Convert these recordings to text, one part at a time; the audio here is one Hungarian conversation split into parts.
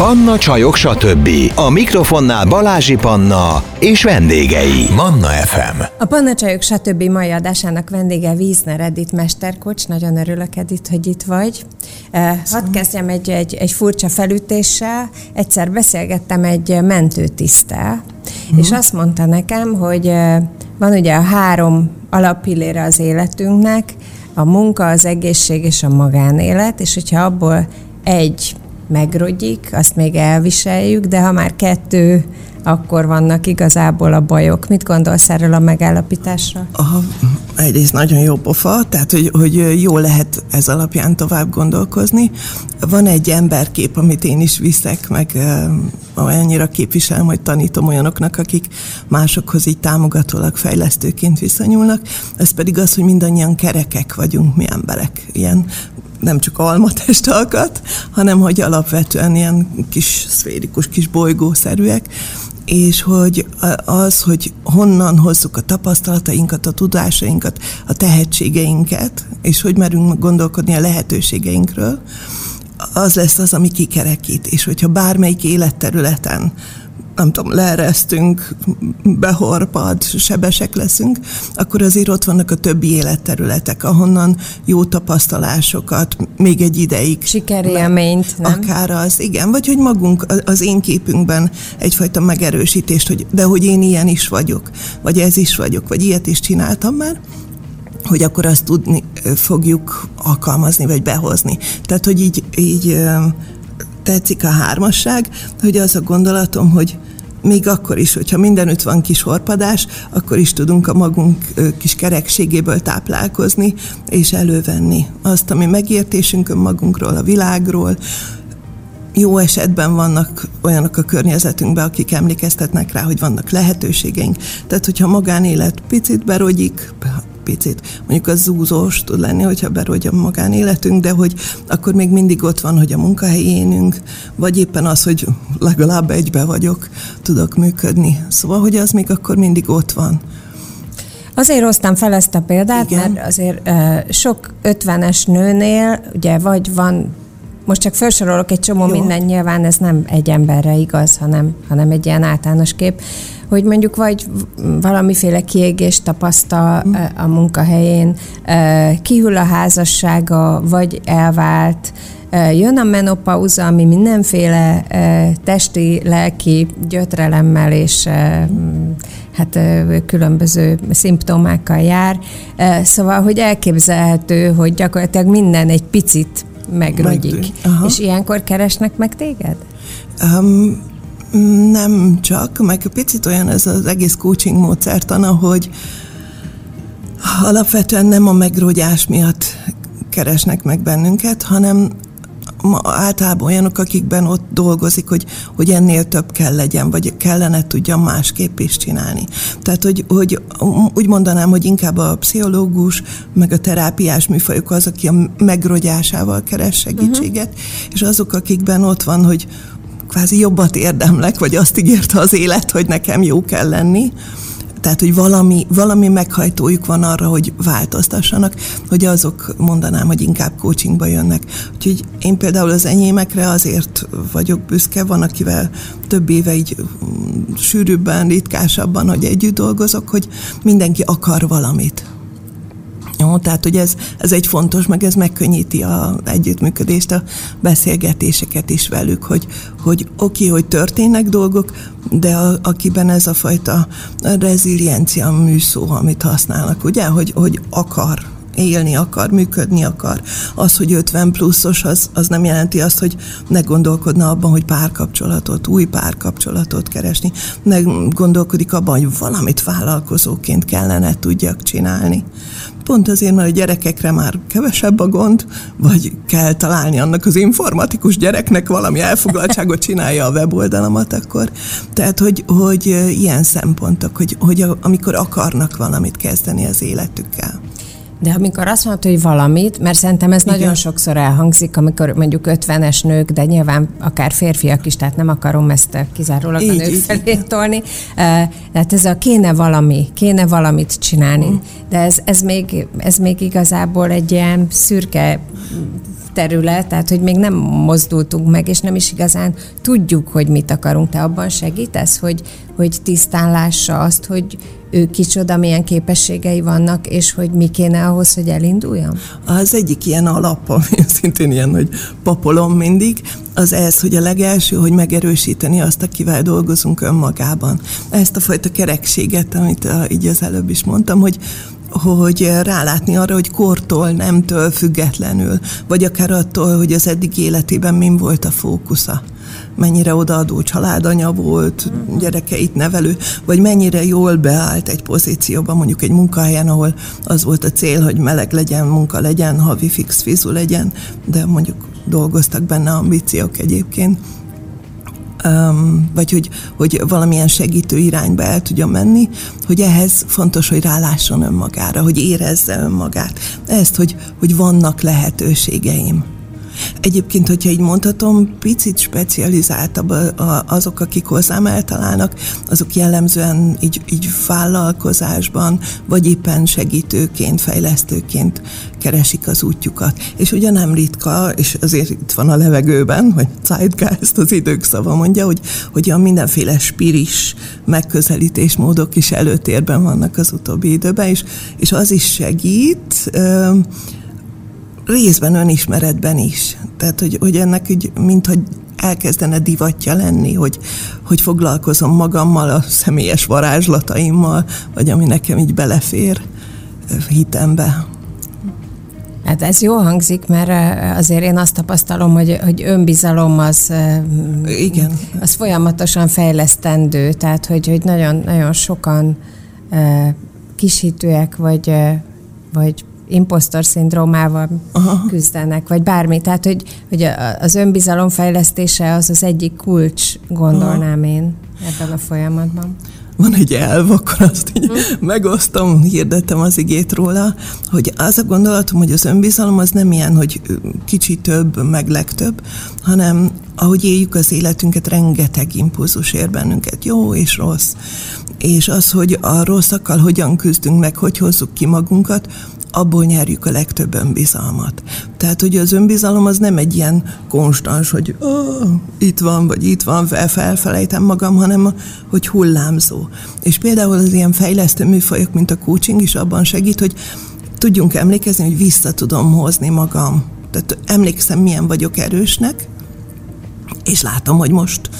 Panna Csajok, stb. A mikrofonnál Balázsi Panna és vendégei. Manna FM. A Panna Csajok, stb. mai adásának vendége Wiesner Edith Mesterkocs. Nagyon örülök, Edith, hogy itt vagy. Uh, hadd kezdjem egy, egy, egy furcsa felütéssel. Egyszer beszélgettem egy mentőtisztel, uh-huh. és azt mondta nekem, hogy uh, van ugye a három alappillére az életünknek, a munka, az egészség és a magánélet, és hogyha abból egy megrogyik, azt még elviseljük, de ha már kettő, akkor vannak igazából a bajok. Mit gondolsz erről a megállapításra? Aha, egyrészt nagyon jó pofa, tehát hogy, hogy jó lehet ez alapján tovább gondolkozni. Van egy emberkép, amit én is viszek, meg olyannyira képviselem, hogy tanítom olyanoknak, akik másokhoz így támogatólag fejlesztőként viszonyulnak. Ez pedig az, hogy mindannyian kerekek vagyunk mi emberek. Ilyen nem csak almatestalkat, hanem hogy alapvetően ilyen kis szférikus, kis bolygószerűek, és hogy az, hogy honnan hozzuk a tapasztalatainkat, a tudásainkat, a tehetségeinket, és hogy merünk gondolkodni a lehetőségeinkről, az lesz az, ami kikerekít. És hogyha bármelyik életterületen nem tudom, leeresztünk, behorpad, sebesek leszünk, akkor azért ott vannak a többi életterületek, ahonnan jó tapasztalásokat még egy ideig. Sikerélményt, nem? Akár az, igen, vagy hogy magunk az én képünkben egyfajta megerősítést, hogy de hogy én ilyen is vagyok, vagy ez is vagyok, vagy ilyet is csináltam már, hogy akkor azt tudni fogjuk alkalmazni, vagy behozni. Tehát, hogy így, így tetszik a hármasság, hogy az a gondolatom, hogy még akkor is, hogyha mindenütt van kis horpadás, akkor is tudunk a magunk kis kerekségéből táplálkozni, és elővenni azt, ami megértésünk magunkról, a világról, jó esetben vannak olyanok a környezetünkben, akik emlékeztetnek rá, hogy vannak lehetőségeink. Tehát, hogyha magánélet picit berogyik, picit. Mondjuk az zúzós tud lenni, hogyha berogy a magánéletünk, de hogy akkor még mindig ott van, hogy a munkahelyénünk, vagy éppen az, hogy legalább egybe vagyok, tudok működni. Szóval, hogy az még akkor mindig ott van. Azért hoztam fel ezt a példát, Igen. mert azért sok ötvenes nőnél, ugye vagy van most csak felsorolok egy csomó Jó. minden, nyilván ez nem egy emberre igaz, hanem, hanem egy ilyen általános kép, hogy mondjuk vagy valamiféle kiégést tapasztal mm. a munkahelyén, kihűl a házassága, vagy elvált, jön a menopauza, ami mindenféle testi, lelki gyötrelemmel és hát különböző szimptomákkal jár. Szóval, hogy elképzelhető, hogy gyakorlatilag minden egy picit megrogyik. És ilyenkor keresnek meg téged? Um, nem csak, meg picit olyan ez az egész coaching módszertana, hogy alapvetően nem a megrogyás miatt keresnek meg bennünket, hanem általában olyanok, akikben ott dolgozik, hogy, hogy ennél több kell legyen, vagy kellene tudjam másképp is csinálni. Tehát, hogy, hogy úgy mondanám, hogy inkább a pszichológus, meg a terápiás műfajok az, aki a megrogyásával keres segítséget, uh-huh. és azok, akikben ott van, hogy kvázi jobbat érdemlek, vagy azt ígérte az élet, hogy nekem jó kell lenni, tehát, hogy valami, valami meghajtójuk van arra, hogy változtassanak, hogy azok mondanám, hogy inkább coachingba jönnek. Úgyhogy én például az enyémekre azért vagyok büszke, van, akivel több éve így mm, sűrűbben, ritkásabban, hogy együtt dolgozok, hogy mindenki akar valamit jó, tehát, hogy ez, ez egy fontos, meg ez megkönnyíti a együttműködést, a beszélgetéseket is velük, hogy, hogy oké, okay, hogy történnek dolgok, de a, akiben ez a fajta reziliencia műszó, amit használnak, ugye, hogy, hogy akar, élni akar, működni akar. Az, hogy 50 pluszos, az, az nem jelenti azt, hogy ne gondolkodna abban, hogy párkapcsolatot, új párkapcsolatot keresni. Ne gondolkodik abban, hogy valamit vállalkozóként kellene tudjak csinálni. Pont azért, mert a gyerekekre már kevesebb a gond, vagy kell találni annak az informatikus gyereknek valami elfoglaltságot csinálja a weboldalamat akkor. Tehát, hogy, hogy ilyen szempontok, hogy, hogy amikor akarnak valamit kezdeni az életükkel. De amikor azt mondod, hogy valamit, mert szerintem ez Igen. nagyon sokszor elhangzik, amikor mondjuk 50-es nők, de nyilván akár férfiak is, tehát nem akarom ezt kizárólag így, a nők így, felé tolni. Tehát ez a kéne valami, kéne valamit csinálni. Mm. De ez, ez, még, ez még igazából egy ilyen szürke terület, tehát hogy még nem mozdultunk meg, és nem is igazán tudjuk, hogy mit akarunk. Te abban segítesz, hogy, hogy tisztán lássa azt, hogy ő kicsoda, milyen képességei vannak, és hogy mi kéne ahhoz, hogy elinduljam? Az egyik ilyen alap, ami szintén ilyen, hogy papolom mindig, az ez, hogy a legelső, hogy megerősíteni azt, akivel dolgozunk önmagában. Ezt a fajta kerekséget, amit így az előbb is mondtam, hogy hogy rálátni arra, hogy kortól, nemtől függetlenül, vagy akár attól, hogy az eddig életében min volt a fókusza mennyire odaadó családanya volt, gyerekeit nevelő, vagy mennyire jól beállt egy pozícióban, mondjuk egy munkahelyen, ahol az volt a cél, hogy meleg legyen, munka legyen, havi fix fizu legyen, de mondjuk dolgoztak benne ambíciók egyébként. Um, vagy hogy, hogy valamilyen segítő irányba el tudja menni, hogy ehhez fontos, hogy rálásson önmagára, hogy érezze önmagát. Ezt, hogy, hogy vannak lehetőségeim. Egyébként, hogyha így mondhatom, picit specializáltabb azok, akik hozzám eltalálnak, azok jellemzően így, így vállalkozásban, vagy éppen segítőként, fejlesztőként keresik az útjukat. És ugye nem ritka, és azért itt van a levegőben, vagy Zeitgeist az idők szava mondja, hogy, hogy a mindenféle spiris megközelítésmódok is előtérben vannak az utóbbi időben, és, és az is segít, részben önismeretben is. Tehát, hogy, hogy ennek úgy, mintha elkezdene divatja lenni, hogy, hogy foglalkozom magammal, a személyes varázslataimmal, vagy ami nekem így belefér hitembe. Hát ez jó hangzik, mert azért én azt tapasztalom, hogy, hogy önbizalom az, Igen. az folyamatosan fejlesztendő, tehát hogy, hogy nagyon, nagyon sokan kisítőek, vagy, vagy impostor szindrómával Aha. küzdenek, vagy bármi. Tehát, hogy, hogy az önbizalom fejlesztése az az egyik kulcs, gondolnám Aha. én ebben a folyamatban van egy elv, akkor azt így hmm. megosztom, hirdettem az igét róla, hogy az a gondolatom, hogy az önbizalom az nem ilyen, hogy kicsi több, meg legtöbb, hanem ahogy éljük az életünket, rengeteg impulzus ér bennünket, jó és rossz. És az, hogy a rosszakkal hogyan küzdünk meg, hogy hozzuk ki magunkat, abból nyerjük a legtöbb önbizalmat. Tehát, hogy az önbizalom az nem egy ilyen konstans, hogy itt van, vagy itt van, felfelejtem magam, hanem hogy hullámzó. És például az ilyen fejlesztő műfajok, mint a coaching is abban segít, hogy tudjunk emlékezni, hogy vissza tudom hozni magam. Tehát emlékszem, milyen vagyok erősnek, és látom, hogy most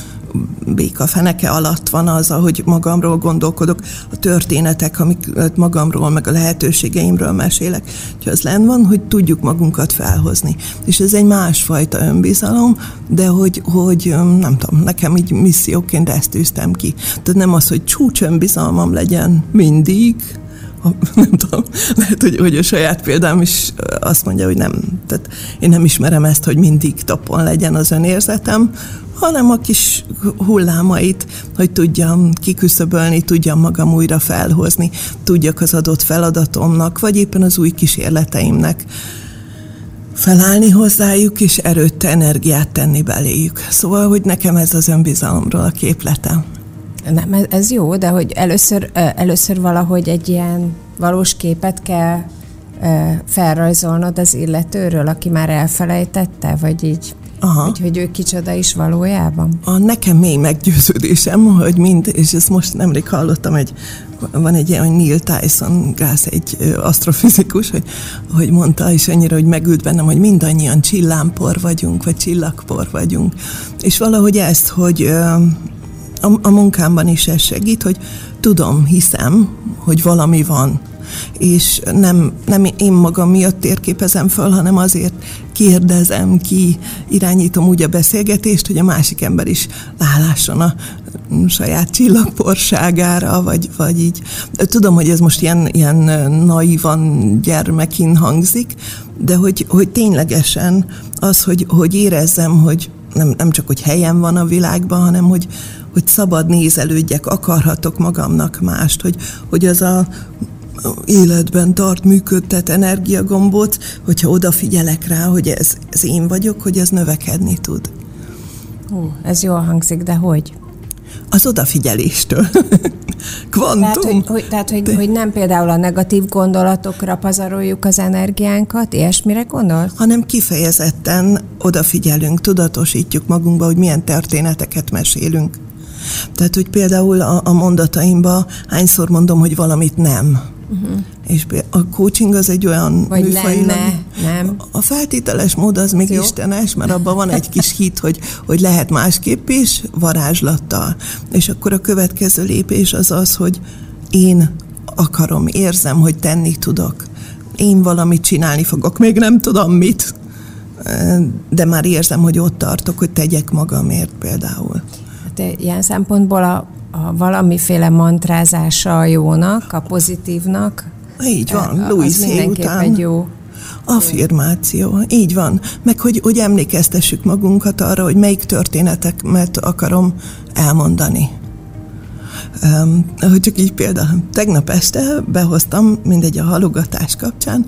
béka feneke alatt van az, ahogy magamról gondolkodok, a történetek, amik magamról, meg a lehetőségeimről mesélek. Úgyhogy az len van, hogy tudjuk magunkat felhozni. És ez egy másfajta önbizalom, de hogy, hogy nem tudom, nekem így misszióként ezt tűztem ki. Tehát nem az, hogy csúcs önbizalmam legyen mindig, nem tudom, lehet, hogy, hogy a saját példám is azt mondja, hogy nem. Tehát én nem ismerem ezt, hogy mindig tapon legyen az önérzetem, hanem a kis hullámait, hogy tudjam kiküszöbölni, tudjam magam újra felhozni, tudjak az adott feladatomnak, vagy éppen az új kísérleteimnek felállni hozzájuk, és erőt, energiát tenni beléjük. Szóval, hogy nekem ez az önbizalomról a képletem. Nem, ez jó, de hogy először, először valahogy egy ilyen valós képet kell felrajzolnod az illetőről, aki már elfelejtette, vagy így Aha. Hogy, hogy ő kicsoda is valójában? A nekem mély meggyőződésem, hogy mind, és ezt most nemrég hallottam, egy, van egy ilyen, hogy Neil Tyson Gász, egy asztrofizikus, hogy, hogy mondta, és annyira, hogy megült bennem, hogy mindannyian csillámpor vagyunk, vagy csillagpor vagyunk. És valahogy ezt, hogy a, a munkámban is ez segít, hogy tudom, hiszem, hogy valami van, és nem, nem én magam miatt térképezem föl, hanem azért kérdezem ki, irányítom úgy a beszélgetést, hogy a másik ember is rálásson a saját csillagporságára, vagy, vagy így. Tudom, hogy ez most ilyen, ilyen naivan gyermekin hangzik, de hogy, hogy ténylegesen az, hogy, hogy érezzem, hogy nem, nem csak, hogy helyem van a világban, hanem hogy, hogy szabad nézelődjek, akarhatok magamnak mást, hogy, hogy az a életben tart, működtet energiagombot, hogyha odafigyelek rá, hogy ez, ez én vagyok, hogy ez növekedni tud. Ó, ez jól hangzik, de hogy? Az odafigyeléstől. Kvantum. Tehát, hogy, hogy, tehát hogy, hogy nem például a negatív gondolatokra pazaroljuk az energiánkat, ilyesmire gondolsz? Hanem kifejezetten odafigyelünk, tudatosítjuk magunkba, hogy milyen történeteket mesélünk. Tehát, hogy például a, a mondataimba hányszor mondom, hogy valamit nem. Uh-huh. És a coaching az egy olyan Vagy műfaj, lenne, nem? A feltételes mód az még Jó. istenes, mert abban van egy kis hit, hogy, hogy lehet másképp is, varázslattal. És akkor a következő lépés az az, hogy én akarom, érzem, hogy tenni tudok. Én valamit csinálni fogok, még nem tudom mit, de már érzem, hogy ott tartok, hogy tegyek magamért például. Ilyen szempontból a, a valamiféle mantrázása a jónak, a pozitívnak. Így van, Louis után. Egy jó Affirmáció, így van. Meg hogy, hogy emlékeztessük magunkat arra, hogy melyik történetek akarom elmondani. Um, hogy csak így példa, tegnap este behoztam, mindegy a halogatás kapcsán,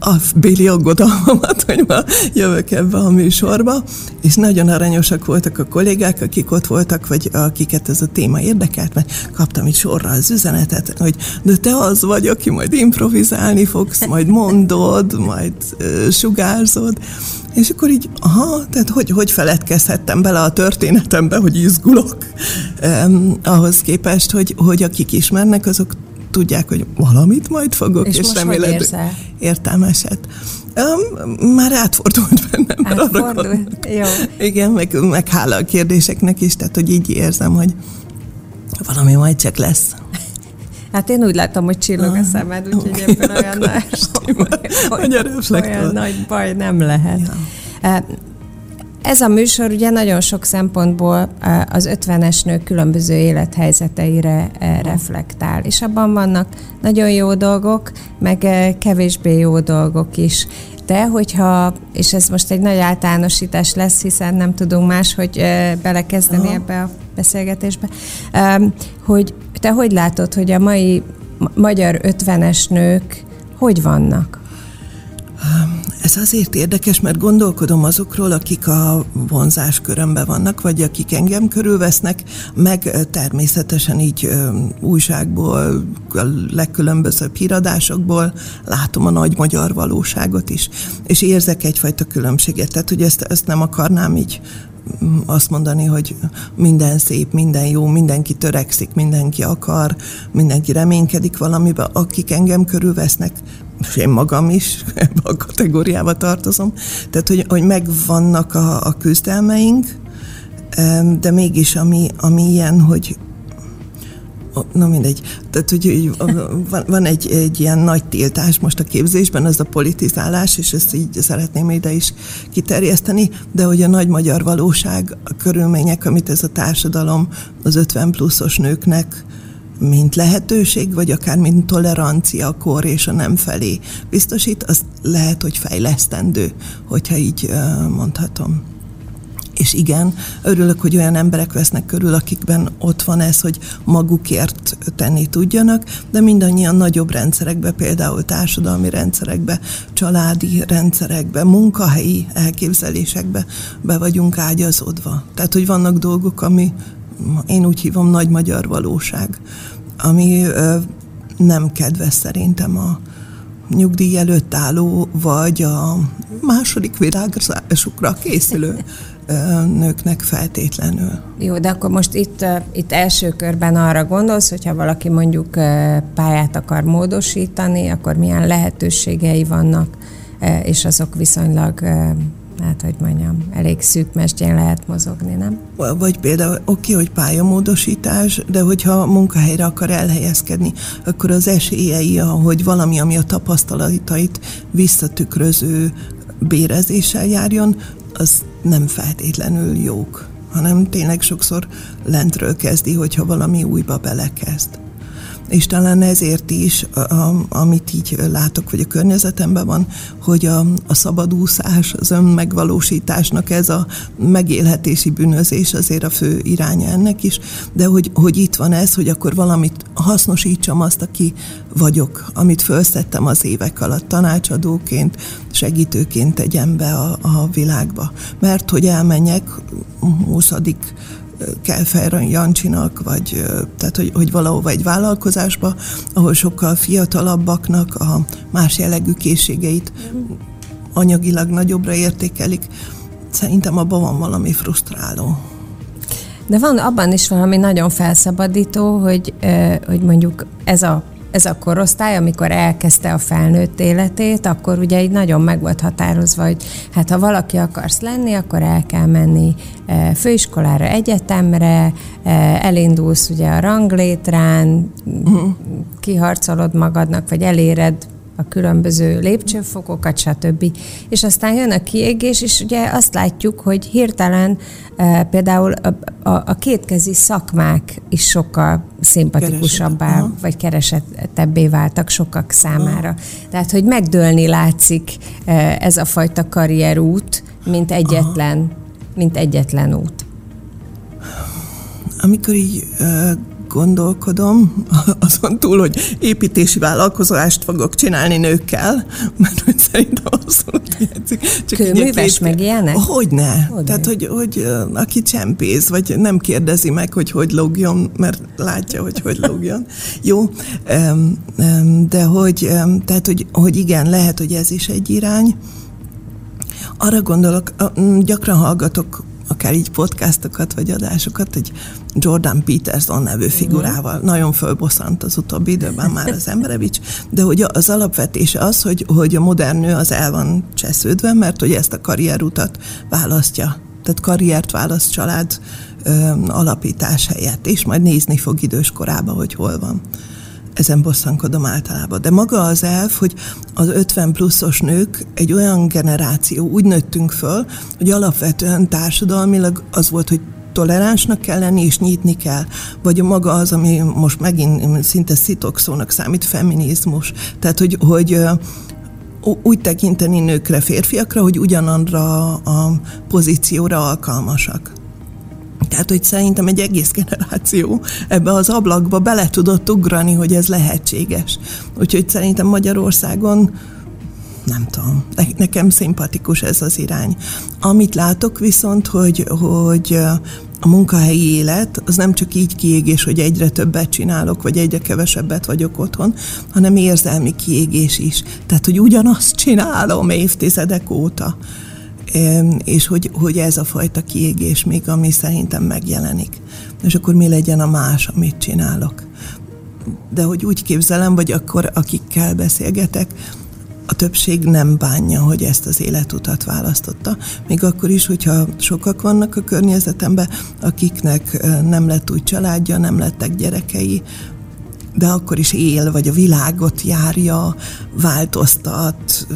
a béli aggodalmamat, hogy ma jövök ebbe a műsorba, és nagyon aranyosak voltak a kollégák, akik ott voltak, vagy akiket ez a téma érdekelt, mert kaptam itt sorra az üzenetet, hogy de te az vagy, aki majd improvizálni fogsz, majd mondod, majd uh, sugárzod, és akkor így, aha, tehát hogy, hogy feledkezhettem bele a történetembe, hogy izgulok, ahhoz képest, hogy, hogy akik ismernek, azok tudják, hogy valamit majd fogok, és, és remélem, értelmeset. Um, már átfordult bennem. Átfordult, jó. Igen, meg, meg hála a kérdéseknek is, tehát hogy így érzem, hogy valami majd csak lesz. Hát én úgy látom, hogy csillog a szemed, úgyhogy okay, ebből olyan, nagy, olyan nagy baj nem lehet. Ja. Ez a műsor ugye nagyon sok szempontból az 50-es nők különböző élethelyzeteire reflektál, és abban vannak nagyon jó dolgok, meg kevésbé jó dolgok is. De hogyha, és ez most egy nagy általánosítás lesz, hiszen nem tudunk más, hogy belekezdeni Aha. ebbe a beszélgetésbe, hogy te hogy látod, hogy a mai magyar 50-es nők hogy vannak? Ez azért érdekes, mert gondolkodom azokról, akik a vonzás körömben vannak, vagy akik engem körülvesznek, meg természetesen így újságból, a legkülönbözőbb híradásokból látom a nagy magyar valóságot is. És érzek egyfajta különbséget, tehát hogy ezt, ezt nem akarnám így azt mondani, hogy minden szép, minden jó, mindenki törekszik, mindenki akar, mindenki reménykedik valamiben, akik engem körülvesznek, és én magam is ebbe a kategóriába tartozom. Tehát, hogy, hogy megvannak a, a küzdelmeink, de mégis ami, ami ilyen, hogy na mindegy. Tehát, hogy, van, van egy, egy ilyen nagy tiltás most a képzésben, az a politizálás, és ezt így szeretném ide is kiterjeszteni, de hogy a nagy magyar valóság, a körülmények, amit ez a társadalom az 50 pluszos nőknek mint lehetőség, vagy akár mint tolerancia a kor és a nem felé biztosít, az lehet, hogy fejlesztendő, hogyha így mondhatom. És igen, örülök, hogy olyan emberek vesznek körül, akikben ott van ez, hogy magukért tenni tudjanak, de mindannyian nagyobb rendszerekbe, például társadalmi rendszerekbe, családi rendszerekbe, munkahelyi elképzelésekbe be vagyunk ágyazódva. Tehát, hogy vannak dolgok, ami én úgy hívom nagy magyar valóság, ami nem kedves szerintem a nyugdíj előtt álló, vagy a második virágzásukra készülő nőknek feltétlenül. Jó, de akkor most itt, itt első körben arra gondolsz, hogyha valaki mondjuk pályát akar módosítani, akkor milyen lehetőségei vannak, és azok viszonylag hát hogy mondjam, elég szűk mestjén lehet mozogni, nem? Vagy például oké, hogy pályamódosítás, de hogyha munkahelyre akar elhelyezkedni, akkor az esélyei, hogy valami, ami a tapasztalatait visszatükröző bérezéssel járjon, az nem feltétlenül jók, hanem tényleg sokszor lentről kezdi, hogyha valami újba belekezd. És talán ezért is, a, amit így látok, hogy a környezetemben van, hogy a, a szabadúszás, az önmegvalósításnak ez a megélhetési bűnözés azért a fő iránya ennek is, de hogy, hogy itt van ez, hogy akkor valamit hasznosítsam azt, aki vagyok, amit felszettem az évek alatt tanácsadóként, segítőként tegyem be a, a világba. Mert hogy elmenjek 20 Kelfer Jancsinak, vagy tehát, hogy, hogy valahova egy vállalkozásba, ahol sokkal fiatalabbaknak a más jellegű készségeit anyagilag nagyobbra értékelik. Szerintem abban van valami frusztráló. De van abban is valami nagyon felszabadító, hogy, hogy mondjuk ez a ez a korosztály, amikor elkezdte a felnőtt életét, akkor ugye így nagyon meg volt határozva, hogy hát ha valaki akarsz lenni, akkor el kell menni főiskolára, egyetemre, elindulsz ugye a ranglétrán, uh-huh. kiharcolod magadnak, vagy eléred a különböző lépcsőfokokat, stb. És aztán jön a kiégés, és ugye azt látjuk, hogy hirtelen e, például a, a, a kétkezi szakmák is sokkal szimpatikusabbá, Keresett. vagy keresettebbé váltak sokak számára. Aha. Tehát, hogy megdőlni látszik e, ez a fajta karrierút, mint egyetlen, Aha. mint egyetlen út. Amikor így gondolkodom, azon túl, hogy építési vállalkozást fogok csinálni nőkkel, mert hogy szerintem abszolút hiányzik. Csak Kőműves meg ilyenek? Hogyne. Hogyne. Tehát, hogy, hogy aki csempész, vagy nem kérdezi meg, hogy hogy lógjon, mert látja, hogy hogy lógjon. Jó, de hogy, tehát, hogy, hogy igen, lehet, hogy ez is egy irány. Arra gondolok, gyakran hallgatok akár így podcastokat vagy adásokat, egy Jordan Peterson nevű figurával. Mm. Nagyon fölbosszant az utóbbi időben már az emberevics, de hogy az alapvetése az, hogy, hogy a modern nő az el van csesződve, mert hogy ezt a karrierutat választja. Tehát karriert választ család ö, alapítás helyett, és majd nézni fog idős korába, hogy hol van ezen bosszankodom általában. De maga az elf, hogy az 50 pluszos nők egy olyan generáció, úgy nőttünk föl, hogy alapvetően társadalmilag az volt, hogy toleránsnak kell lenni, és nyitni kell. Vagy maga az, ami most megint szinte szitokszónak számít, feminizmus. Tehát, hogy, hogy úgy tekinteni nőkre, férfiakra, hogy ugyanandra a pozícióra alkalmasak. Tehát, hogy szerintem egy egész generáció ebbe az ablakba bele tudott ugrani, hogy ez lehetséges. Úgyhogy szerintem Magyarországon nem tudom, nekem szimpatikus ez az irány. Amit látok viszont, hogy, hogy a munkahelyi élet az nem csak így kiégés, hogy egyre többet csinálok, vagy egyre kevesebbet vagyok otthon, hanem érzelmi kiégés is. Tehát, hogy ugyanazt csinálom évtizedek óta és hogy, hogy ez a fajta kiégés még, ami szerintem megjelenik. És akkor mi legyen a más, amit csinálok. De hogy úgy képzelem, vagy akkor akikkel beszélgetek, a többség nem bánja, hogy ezt az életutat választotta. Még akkor is, hogyha sokak vannak a környezetemben, akiknek nem lett úgy családja, nem lettek gyerekei, de akkor is él, vagy a világot járja, változtat,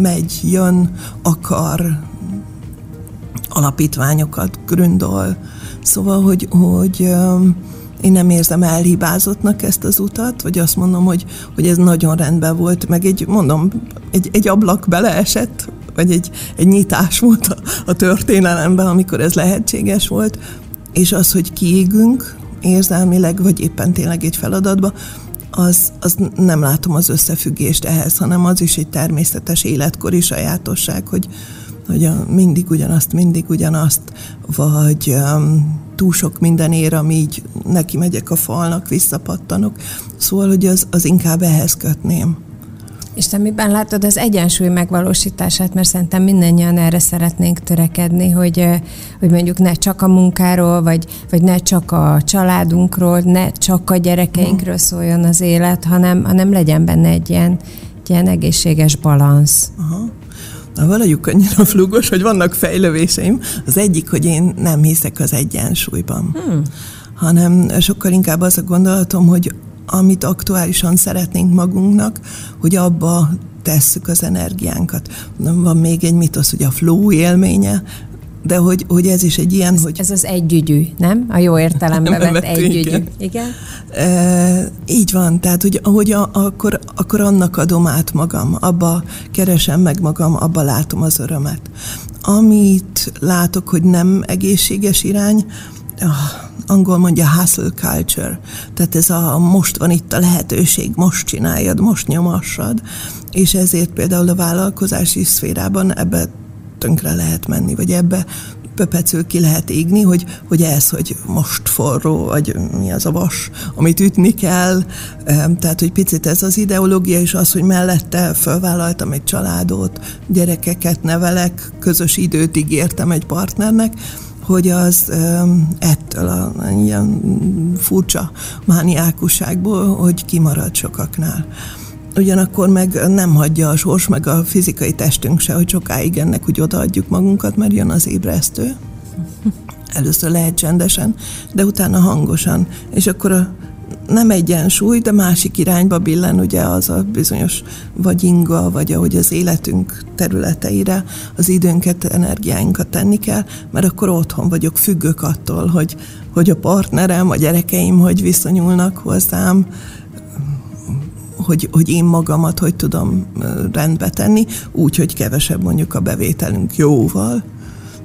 megy, jön, akar, alapítványokat gründol. Szóval, hogy, hogy én nem érzem elhibázottnak ezt az utat, vagy azt mondom, hogy, hogy ez nagyon rendben volt, meg egy, mondom, egy, egy ablak beleesett, vagy egy, egy nyitás volt a, a történelemben, amikor ez lehetséges volt, és az, hogy kiégünk, érzelmileg, vagy éppen tényleg egy feladatba, az, az nem látom az összefüggést ehhez, hanem az is egy természetes életkori sajátosság, hogy, hogy a, mindig ugyanazt, mindig ugyanazt, vagy um, túl sok minden ér, ami így neki megyek a falnak, visszapattanok. Szóval, hogy az, az inkább ehhez kötném. És te miben látod az egyensúly megvalósítását, mert szerintem mindannyian erre szeretnénk törekedni, hogy, hogy mondjuk ne csak a munkáról, vagy, vagy ne csak a családunkról, ne csak a gyerekeinkről szóljon az élet, hanem, hanem legyen benne egy ilyen, egy ilyen egészséges balansz. Aha. Na, valahogy annyira flugos, hogy vannak fejlővéseim. Az egyik, hogy én nem hiszek az egyensúlyban. Hmm hanem sokkal inkább az a gondolatom, hogy amit aktuálisan szeretnénk magunknak, hogy abba tesszük az energiánkat. Van még egy mitosz, hogy a flow élménye, de hogy, hogy ez is egy ilyen, ez, hogy... Ez az együgyű, nem? A jó értelemben vett együgyű. Igen. igen? E, így van, tehát hogy, hogy a, akkor, akkor annak adom át magam, abba keresem meg magam, abba látom az örömet. Amit látok, hogy nem egészséges irány, angol mondja hustle culture, tehát ez a most van itt a lehetőség, most csináljad, most nyomassad, és ezért például a vállalkozási szférában ebbe tönkre lehet menni, vagy ebbe pöpecül ki lehet égni, hogy, hogy ez, hogy most forró, vagy mi az a vas, amit ütni kell. Tehát, hogy picit ez az ideológia, és az, hogy mellette felvállaltam egy családot, gyerekeket nevelek, közös időt ígértem egy partnernek, hogy az ettől a ilyen furcsa mániákusságból, hogy kimarad sokaknál. Ugyanakkor meg nem hagyja a sors, meg a fizikai testünk se, hogy sokáig ennek úgy odaadjuk magunkat, mert jön az ébresztő. Először lehet csendesen, de utána hangosan. És akkor a, nem egyensúly, de másik irányba billen ugye az a bizonyos vagy inga, vagy ahogy az életünk területeire az időnket, energiáinkat tenni kell, mert akkor otthon vagyok, függök attól, hogy, hogy a partnerem, a gyerekeim hogy viszonyulnak hozzám, hogy, hogy én magamat hogy tudom rendbe tenni, úgy, hogy kevesebb mondjuk a bevételünk jóval,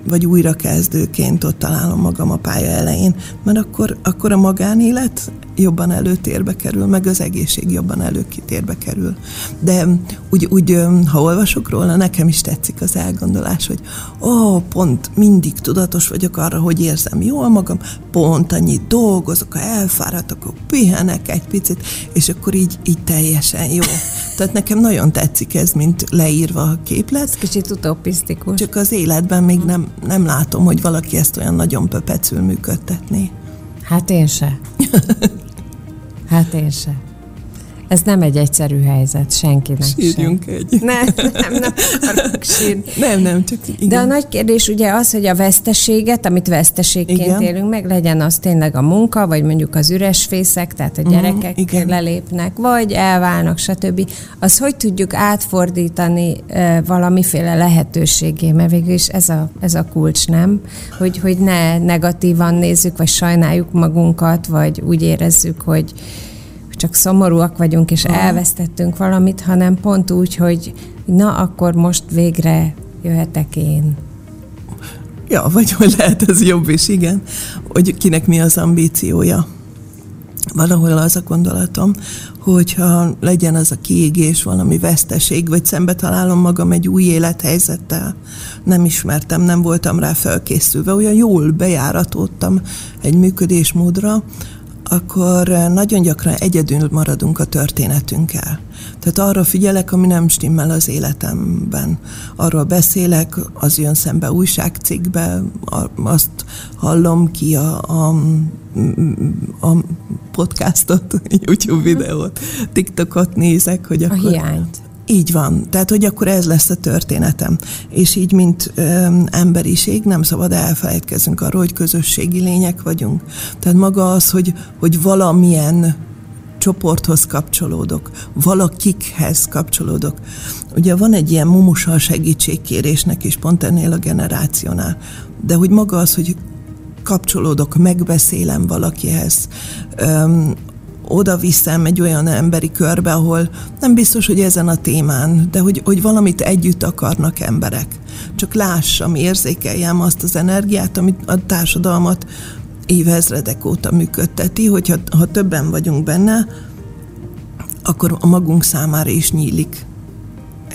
vagy újra kezdőként ott találom magam a pálya elején, mert akkor, akkor a magánélet jobban előtérbe kerül, meg az egészség jobban előkitérbe kerül. De úgy, úgy, ha olvasok róla, nekem is tetszik az elgondolás, hogy ó, oh, pont mindig tudatos vagyok arra, hogy érzem jól magam, pont annyit dolgozok, ha elfáradok, akkor pihenek egy picit, és akkor így, így teljesen jó. Tehát nekem nagyon tetszik ez, mint leírva a képlet. Ez kicsit utopisztikus. Csak az életben még nem, nem látom, hogy valaki ezt olyan nagyon pöpecül működtetné. Hát én se. Hát én se. Ez nem egy egyszerű helyzet senkinek Sírjunk sem. egy. Nem, nem, nem sír. Nem, nem, csak igen. De a nagy kérdés ugye az, hogy a veszteséget, amit veszteségként igen. élünk meg, legyen az tényleg a munka, vagy mondjuk az üres fészek, tehát a mhm, gyerekek mm, lelépnek, vagy elválnak, stb. Az hogy tudjuk átfordítani e, valamiféle lehetőségé, mert végül is ez a, ez a kulcs, nem? Hogy, hogy ne negatívan nézzük, vagy sajnáljuk magunkat, vagy úgy érezzük, hogy csak szomorúak vagyunk, és Aha. elvesztettünk valamit, hanem pont úgy, hogy na, akkor most végre jöhetek én. Ja, vagy hogy lehet ez jobb is, igen, hogy kinek mi az ambíciója. Valahol az a gondolatom, hogyha legyen az a kiégés, valami veszteség, vagy szembe találom magam egy új élethelyzettel, nem ismertem, nem voltam rá felkészülve, olyan jól bejáratódtam egy működésmódra, akkor eh, nagyon gyakran egyedül maradunk a történetünkkel. Tehát arra figyelek, ami nem stimmel az életemben. Arról beszélek, az jön szembe újságcikkbe, azt hallom ki a, a, a podcastot, YouTube videót, TikTokot nézek, hogy akkor... A hiányt. Így van. Tehát, hogy akkor ez lesz a történetem. És így, mint ö, emberiség, nem szabad elfelejtkezünk arról, hogy közösségi lények vagyunk. Tehát maga az, hogy, hogy valamilyen csoporthoz kapcsolódok, valakikhez kapcsolódok. Ugye van egy ilyen mumusa segítségkérésnek is, pont ennél a generációnál, de hogy maga az, hogy kapcsolódok, megbeszélem valakihez, oda viszem egy olyan emberi körbe, ahol nem biztos, hogy ezen a témán, de hogy, hogy valamit együtt akarnak emberek. Csak lássam, érzékeljem azt az energiát, amit a társadalmat évezredek óta működteti, hogyha ha többen vagyunk benne, akkor a magunk számára is nyílik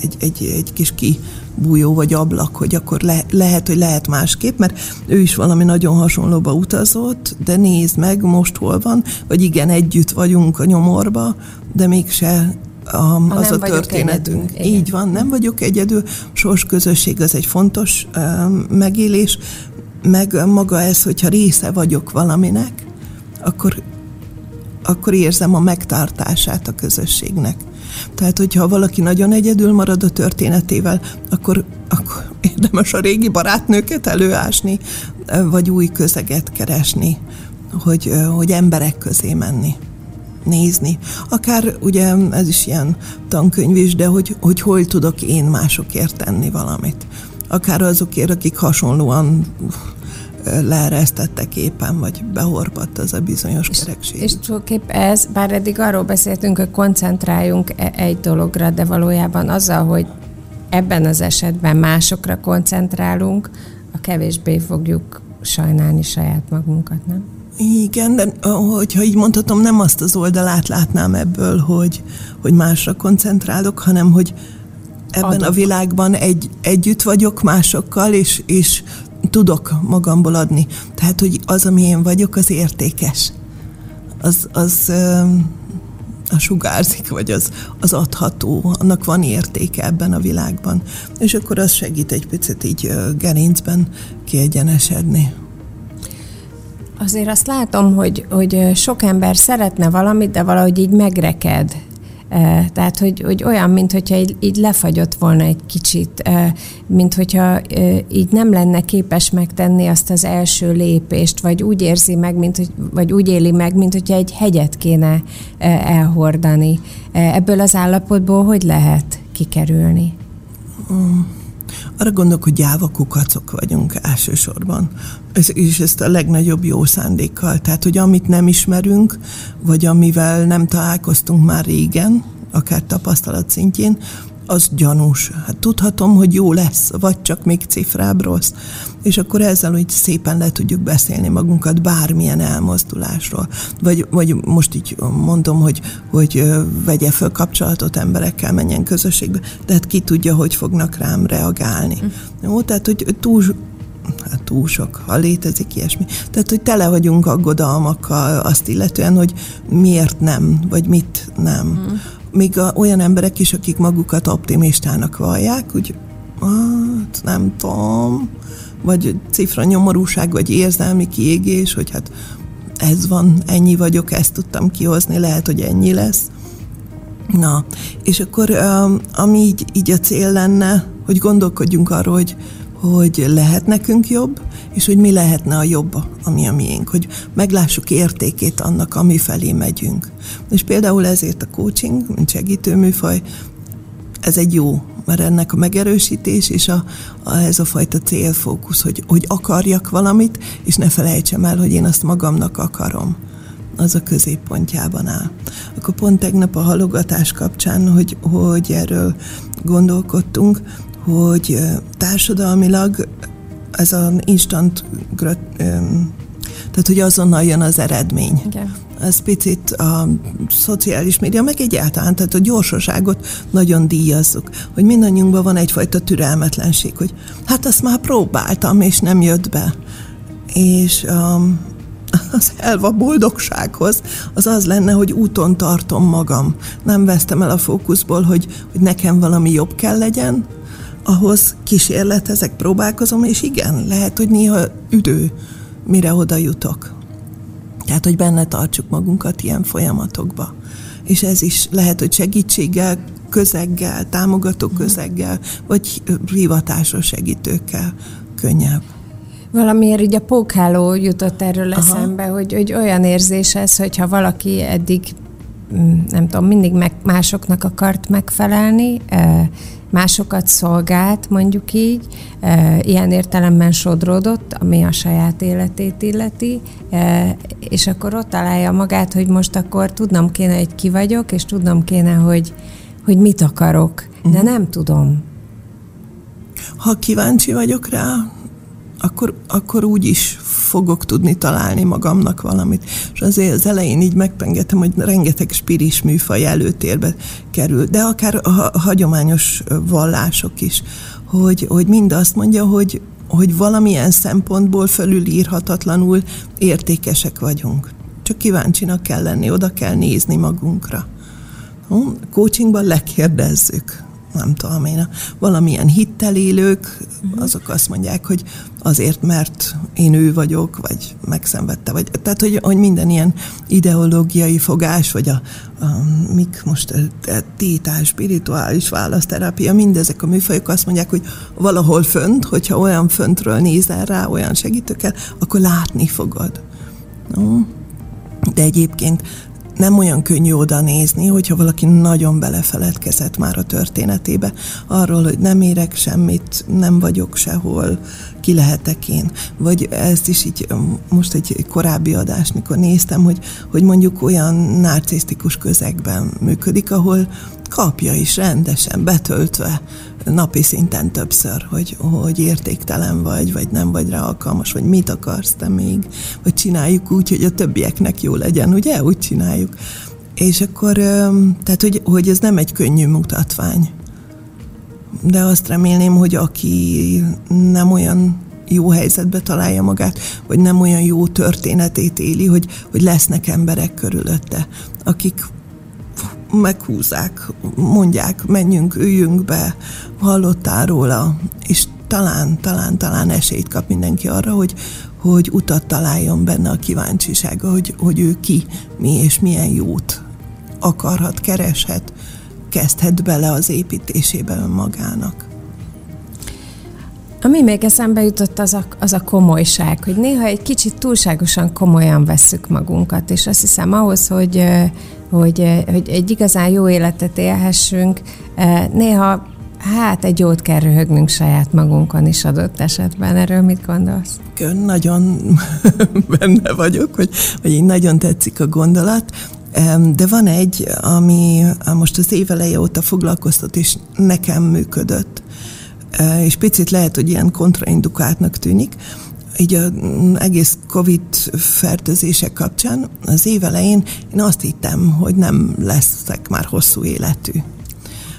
egy, egy, egy kis kibújó vagy ablak, hogy akkor le, lehet, hogy lehet másképp, mert ő is valami nagyon hasonlóba utazott, de nézd meg, most hol van, vagy igen, együtt vagyunk a nyomorba, de mégse a, az a történetünk. Egyedül, Így van, nem vagyok egyedül. Sors közösség az egy fontos uh, megélés, meg maga ez, hogyha része vagyok valaminek, akkor, akkor érzem a megtartását a közösségnek. Tehát, hogyha valaki nagyon egyedül marad a történetével, akkor, akkor érdemes a régi barátnőket előásni, vagy új közeget keresni, hogy, hogy emberek közé menni nézni. Akár ugye ez is ilyen tankönyv is, de hogy, hogy hol tudok én másokért tenni valamit. Akár azokért, akik hasonlóan leeresztettek éppen, vagy behorpadt az a bizonyos és, kerekség. És tulajdonképp ez, bár eddig arról beszéltünk, hogy koncentráljunk e- egy dologra, de valójában azzal, hogy ebben az esetben másokra koncentrálunk, a kevésbé fogjuk sajnálni saját magunkat, nem? Igen, de hogyha így mondhatom, nem azt az oldalát látnám ebből, hogy, hogy másra koncentrálok, hanem hogy ebben Adok. a világban egy, együtt vagyok másokkal, és, és tudok magamból adni. Tehát, hogy az, ami én vagyok, az értékes. Az, az a sugárzik, vagy az, az adható, annak van értéke ebben a világban. És akkor az segít egy picit így gerincben kiegyenesedni. Azért azt látom, hogy, hogy sok ember szeretne valamit, de valahogy így megreked. Tehát, hogy, hogy olyan, mint hogyha így, így lefagyott volna egy kicsit, mint hogyha így nem lenne képes megtenni azt az első lépést, vagy úgy érzi meg, mint vagy úgy éli meg, mint hogyha egy hegyet kéne elhordani. Ebből az állapotból hogy lehet kikerülni? Mm. Arra gondolok, hogy gyáva kukacok vagyunk elsősorban, és ezt a legnagyobb jó szándékkal. Tehát, hogy amit nem ismerünk, vagy amivel nem találkoztunk már régen, akár tapasztalat szintjén, az gyanús. Hát tudhatom, hogy jó lesz, vagy csak még cifrább rossz. És akkor ezzel hogy szépen le tudjuk beszélni magunkat bármilyen elmozdulásról. Vagy, vagy most így mondom, hogy, hogy vegye föl kapcsolatot emberekkel, menjen közösségbe, tehát ki tudja, hogy fognak rám reagálni. Mm. Jó, tehát, hogy túl, hát túl sok, ha létezik ilyesmi. Tehát, hogy tele vagyunk aggodalmakkal azt illetően, hogy miért nem, vagy mit nem. Mm még a, olyan emberek is, akik magukat optimistának vallják, úgy, hát nem tudom, vagy cifra nyomorúság, vagy érzelmi kiégés, hogy hát ez van, ennyi vagyok, ezt tudtam kihozni, lehet, hogy ennyi lesz. Na, és akkor ami így, így a cél lenne, hogy gondolkodjunk arról, hogy hogy lehet nekünk jobb, és hogy mi lehetne a jobb, ami a miénk, hogy meglássuk értékét annak, ami felé megyünk. És például ezért a coaching, mint segítőműfaj, ez egy jó, mert ennek a megerősítés és a, a, ez a fajta célfókusz, hogy, hogy akarjak valamit, és ne felejtsem el, hogy én azt magamnak akarom az a középpontjában áll. Akkor pont tegnap a halogatás kapcsán, hogy, hogy erről gondolkodtunk, hogy társadalmilag ez az instant tehát hogy azonnal jön az eredmény. Igen. Ez picit a szociális média, meg egyáltalán, tehát a gyorsaságot nagyon díjazzuk, hogy mindannyiunkban van egyfajta türelmetlenség, hogy hát azt már próbáltam, és nem jött be. És um, az elva boldogsághoz, az az lenne, hogy úton tartom magam. Nem vesztem el a fókuszból, hogy, hogy nekem valami jobb kell legyen, ahhoz kísérletezek, próbálkozom, és igen, lehet, hogy néha üdő, mire oda jutok. Tehát, hogy benne tartsuk magunkat ilyen folyamatokba. És ez is lehet, hogy segítséggel, közeggel, támogató mhm. közeggel, vagy hivatásos segítőkkel könnyebb. Valamiért ugye a pókháló jutott erről Aha. eszembe, hogy, hogy olyan érzés ez, hogyha valaki eddig nem tudom, mindig meg, másoknak akart megfelelni, másokat szolgált, mondjuk így, ilyen értelemben sodródott, ami a saját életét illeti, és akkor ott találja magát, hogy most akkor tudnom kéne, hogy ki vagyok, és tudnom kéne, hogy, hogy mit akarok, de uh-huh. nem tudom. Ha kíváncsi vagyok rá, akkor, akkor úgy is fogok tudni találni magamnak valamit. És azért az elején így megpengetem, hogy rengeteg spiris műfaj előtérbe kerül, de akár a hagyományos vallások is, hogy, hogy mind azt mondja, hogy, hogy valamilyen szempontból fölülírhatatlanul értékesek vagyunk. Csak kíváncsinak kell lenni, oda kell nézni magunkra. Coachingban lekérdezzük nem tudom én, valamilyen hittel élők, uh-huh. azok azt mondják, hogy azért, mert én ő vagyok, vagy megszenvedte, vagy tehát, hogy, hogy minden ilyen ideológiai fogás, vagy a, a mik most a, tétás, spirituális választerápia, mindezek a műfajok azt mondják, hogy valahol fönt, hogyha olyan föntről nézel rá, olyan segítőkkel, akkor látni fogod. No? De egyébként nem olyan könnyű oda nézni, hogyha valaki nagyon belefeledkezett már a történetébe, arról, hogy nem érek semmit, nem vagyok sehol, ki lehetek én. Vagy ezt is így most egy korábbi adást, mikor néztem, hogy, hogy mondjuk olyan narcisztikus közegben működik, ahol kapja is rendesen, betöltve napi szinten többször, hogy, hogy értéktelen vagy, vagy nem vagy rá alkalmas, vagy mit akarsz te még, vagy csináljuk úgy, hogy a többieknek jó legyen, ugye? Úgy csináljuk. És akkor, tehát, hogy, hogy ez nem egy könnyű mutatvány. De azt remélném, hogy aki nem olyan jó helyzetbe találja magát, vagy nem olyan jó történetét éli, hogy, hogy lesznek emberek körülötte, akik meghúzák, mondják, menjünk, üljünk be, hallottál róla, és talán, talán, talán esélyt kap mindenki arra, hogy, hogy utat találjon benne a kíváncsisága, hogy, hogy ő ki, mi és milyen jót akarhat, kereshet, kezdhet bele az építésébe önmagának. Ami még eszembe jutott, az a, az a komolyság, hogy néha egy kicsit túlságosan komolyan vesszük magunkat, és azt hiszem ahhoz, hogy, hogy, hogy egy igazán jó életet élhessünk, néha hát egy jót kell röhögnünk saját magunkon is adott esetben. Erről mit gondolsz? Nagyon benne vagyok, hogy, hogy így nagyon tetszik a gondolat. De van egy, ami most az éveleje óta foglalkoztat, és nekem működött. És picit lehet, hogy ilyen kontraindukáltnak tűnik. Így az egész Covid fertőzések kapcsán az évelején én azt hittem, hogy nem leszek már hosszú életű.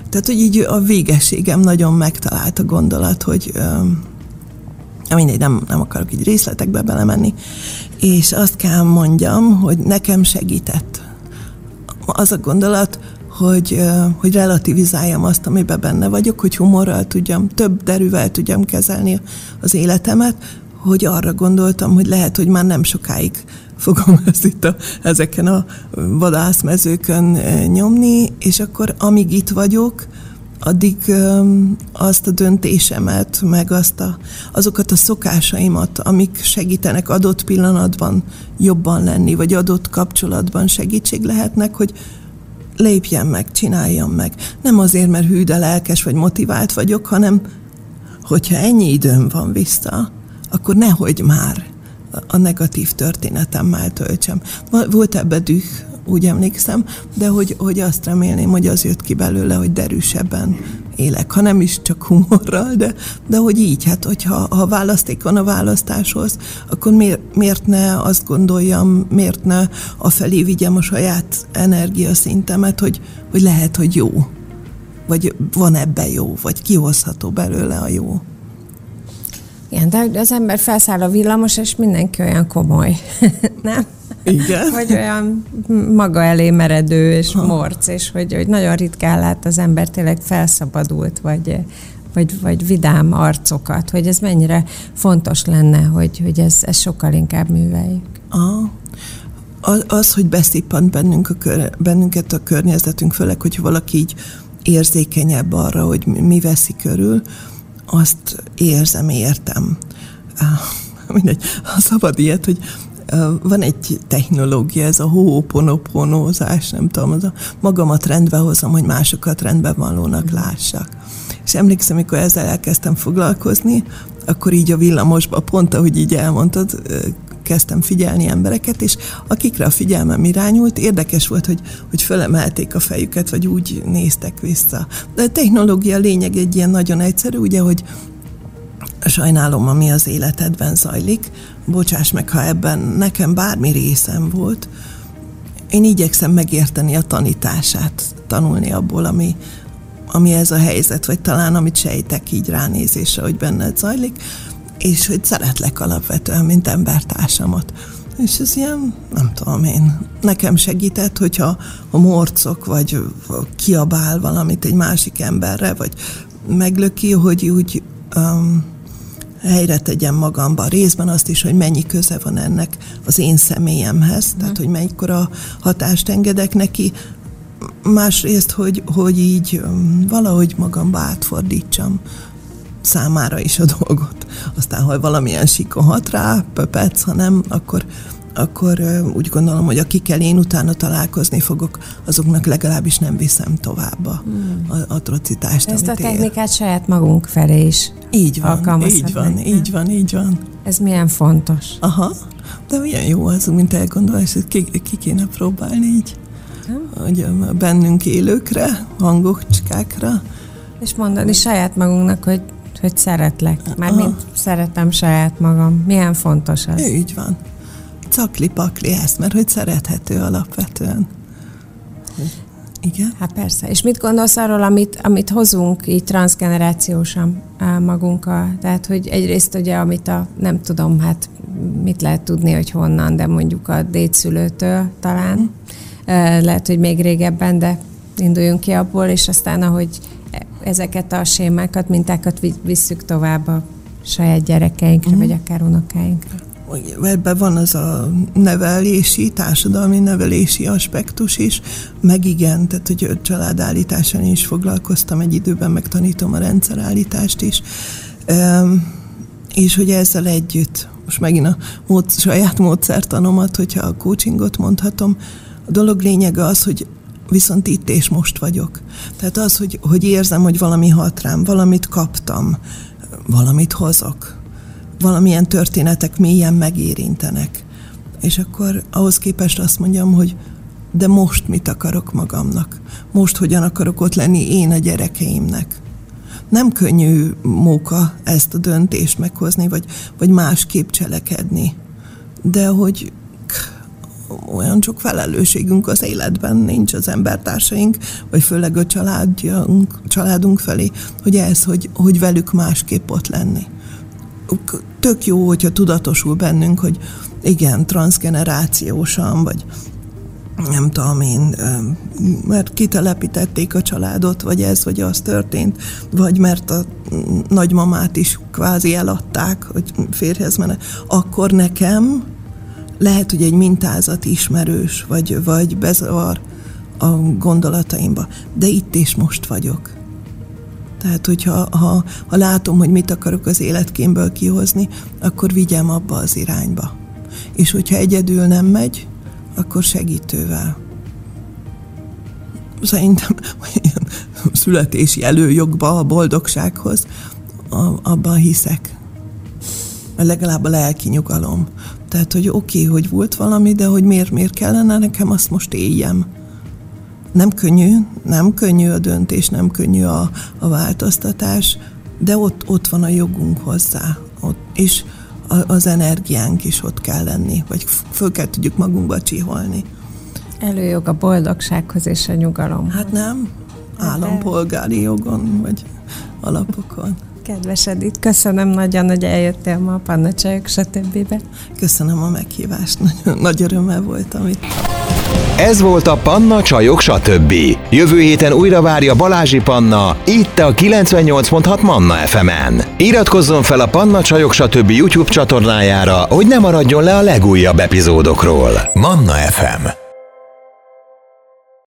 Tehát, hogy így a végességem nagyon megtalált a gondolat, hogy mindegy, nem, nem akarok így részletekbe belemenni, és azt kell mondjam, hogy nekem segített az a gondolat, hogy, hogy relativizáljam azt, amiben benne vagyok, hogy humorral tudjam, több derűvel tudjam kezelni az életemet, hogy arra gondoltam, hogy lehet, hogy már nem sokáig fogom ezt itt a, ezeken a vadászmezőkön nyomni, és akkor amíg itt vagyok, addig azt a döntésemet, meg azt a, azokat a szokásaimat, amik segítenek adott pillanatban jobban lenni, vagy adott kapcsolatban segítség lehetnek, hogy lépjen meg, csináljam meg. Nem azért, mert hű, de lelkes vagy motivált vagyok, hanem hogyha ennyi időm van vissza, akkor nehogy már a negatív történetemmel töltsem. Volt ebbe düh, úgy emlékszem, de hogy, hogy azt remélném, hogy az jött ki belőle, hogy derűsebben élek, ha nem is csak humorral, de, de hogy így, hát hogyha ha választék van a választáshoz, akkor miért, miért ne azt gondoljam, miért ne a felé vigyem a saját energiaszintemet, hogy, hogy lehet, hogy jó, vagy van ebben jó, vagy kihozható belőle a jó. Igen, de az ember felszáll a villamos, és mindenki olyan komoly, nem? Igen. Vagy olyan maga elé meredő és ha. morc, és hogy, hogy nagyon ritkán lát az ember tényleg felszabadult, vagy, vagy, vagy vidám arcokat, hogy ez mennyire fontos lenne, hogy, hogy ez, ez sokkal inkább műveljük. Ah. Az, hogy beszippant bennünk a kör, bennünket a környezetünk, főleg, hogy valaki így érzékenyebb arra, hogy mi veszi körül, azt érzem, értem. Mindegy, ha szabad ilyet, hogy van egy technológia, ez a ho'oponoponózás, nem tudom, az a magamat rendbe hozom, hogy másokat rendben valónak lássak. És emlékszem, amikor ezzel elkezdtem foglalkozni, akkor így a villamosba, pont ahogy így elmondtad, kezdtem figyelni embereket, és akikre a figyelmem irányult, érdekes volt, hogy, hogy fölemelték a fejüket, vagy úgy néztek vissza. De a technológia lényeg egy ilyen nagyon egyszerű, ugye, hogy sajnálom, ami az életedben zajlik, bocsáss meg, ha ebben nekem bármi részem volt, én igyekszem megérteni a tanítását, tanulni abból, ami, ami ez a helyzet, vagy talán amit sejtek így ránézésre, hogy benned zajlik, és hogy szeretlek alapvetően, mint embertársamat. És ez ilyen, nem tudom én, nekem segített, hogyha a morcok, vagy kiabál valamit egy másik emberre, vagy meglöki, hogy úgy um, helyre tegyem magamba részben azt is, hogy mennyi köze van ennek az én személyemhez, mm. tehát hogy mekkora hatást engedek neki, másrészt, hogy, hogy így valahogy magamba átfordítsam számára is a dolgot. Aztán, ha valamilyen sikon hat rá, pöpec, ha nem, akkor, akkor úgy gondolom, hogy akikkel én utána találkozni fogok, azoknak legalábbis nem viszem tovább a hmm. atrocitást. Ezt a technikát ér. saját magunk felé is Így van, így van, így van, így van. Ez milyen fontos. Aha, de milyen jó az, mint elgondolás, hogy ki, ki kéne próbálni így. Hmm. Hogy bennünk élőkre, hangocskákra. És mondani saját magunknak, hogy hogy szeretlek. Mármint szeretem saját magam. Milyen fontos az. Így van cakli-pakli ezt, mert hogy szerethető alapvetően. Igen? Hát persze. És mit gondolsz arról, amit, amit hozunk így transgenerációsan magunkkal? Tehát, hogy egyrészt ugye, amit a, nem tudom, hát mit lehet tudni, hogy honnan, de mondjuk a dédszülőtől talán. Mm. Lehet, hogy még régebben, de induljunk ki abból, és aztán, ahogy ezeket a sémákat, mintákat visszük tovább a saját gyerekeinkre, mm. vagy akár unokáinkra. Ebben van az a nevelési, társadalmi nevelési aspektus is, meg igen, tehát hogy családállításon is foglalkoztam egy időben, meg tanítom a rendszerállítást is, és hogy ezzel együtt, most megint a mód, saját módszertanomat, hogyha a coachingot mondhatom, a dolog lényege az, hogy viszont itt és most vagyok. Tehát az, hogy, hogy érzem, hogy valami hat rám, valamit kaptam, valamit hozok valamilyen történetek mélyen megérintenek. És akkor ahhoz képest azt mondjam, hogy de most mit akarok magamnak? Most hogyan akarok ott lenni én a gyerekeimnek? Nem könnyű móka ezt a döntést meghozni, vagy, vagy másképp cselekedni. De hogy olyan sok felelősségünk az életben nincs az embertársaink, vagy főleg a családunk, családunk felé, hogy ez, hogy, hogy velük másképp ott lenni. Tök jó, hogyha tudatosul bennünk, hogy igen, transgenerációsan, vagy nem tudom én, mert kitelepítették a családot, vagy ez, vagy az történt, vagy mert a nagymamát is kvázi eladták, hogy férhez menne, akkor nekem lehet, hogy egy mintázat ismerős, vagy, vagy bezavar a gondolataimba, de itt és most vagyok. Tehát, hogyha ha, ha látom, hogy mit akarok az életkémből kihozni, akkor vigyem abba az irányba. És hogyha egyedül nem megy, akkor segítővel. Szerintem ilyen születési előjogba a boldogsághoz, a, abban hiszek. Legalább a lelki nyugalom. Tehát, hogy oké, okay, hogy volt valami, de hogy miért, miért kellene nekem azt most éljem nem könnyű, nem könnyű a döntés, nem könnyű a, a változtatás, de ott, ott van a jogunk hozzá, ott, és az energiánk is ott kell lenni, vagy föl kell tudjuk magunkba csiholni. Előjog a boldogsághoz és a nyugalom. Hát nem, állampolgári jogon, vagy alapokon. Kedves Edith, köszönöm nagyon, hogy eljöttél ma a Panna Csajok, stb. Köszönöm a meghívást, nagy, nagy örömmel voltam itt. Ez volt a Panna Csajok, stb. Jövő héten újra várja Balázsi Panna, itt a 98.6 Manna FM-en. Iratkozzon fel a Panna Csajok, stb. YouTube csatornájára, hogy ne maradjon le a legújabb epizódokról. Manna FM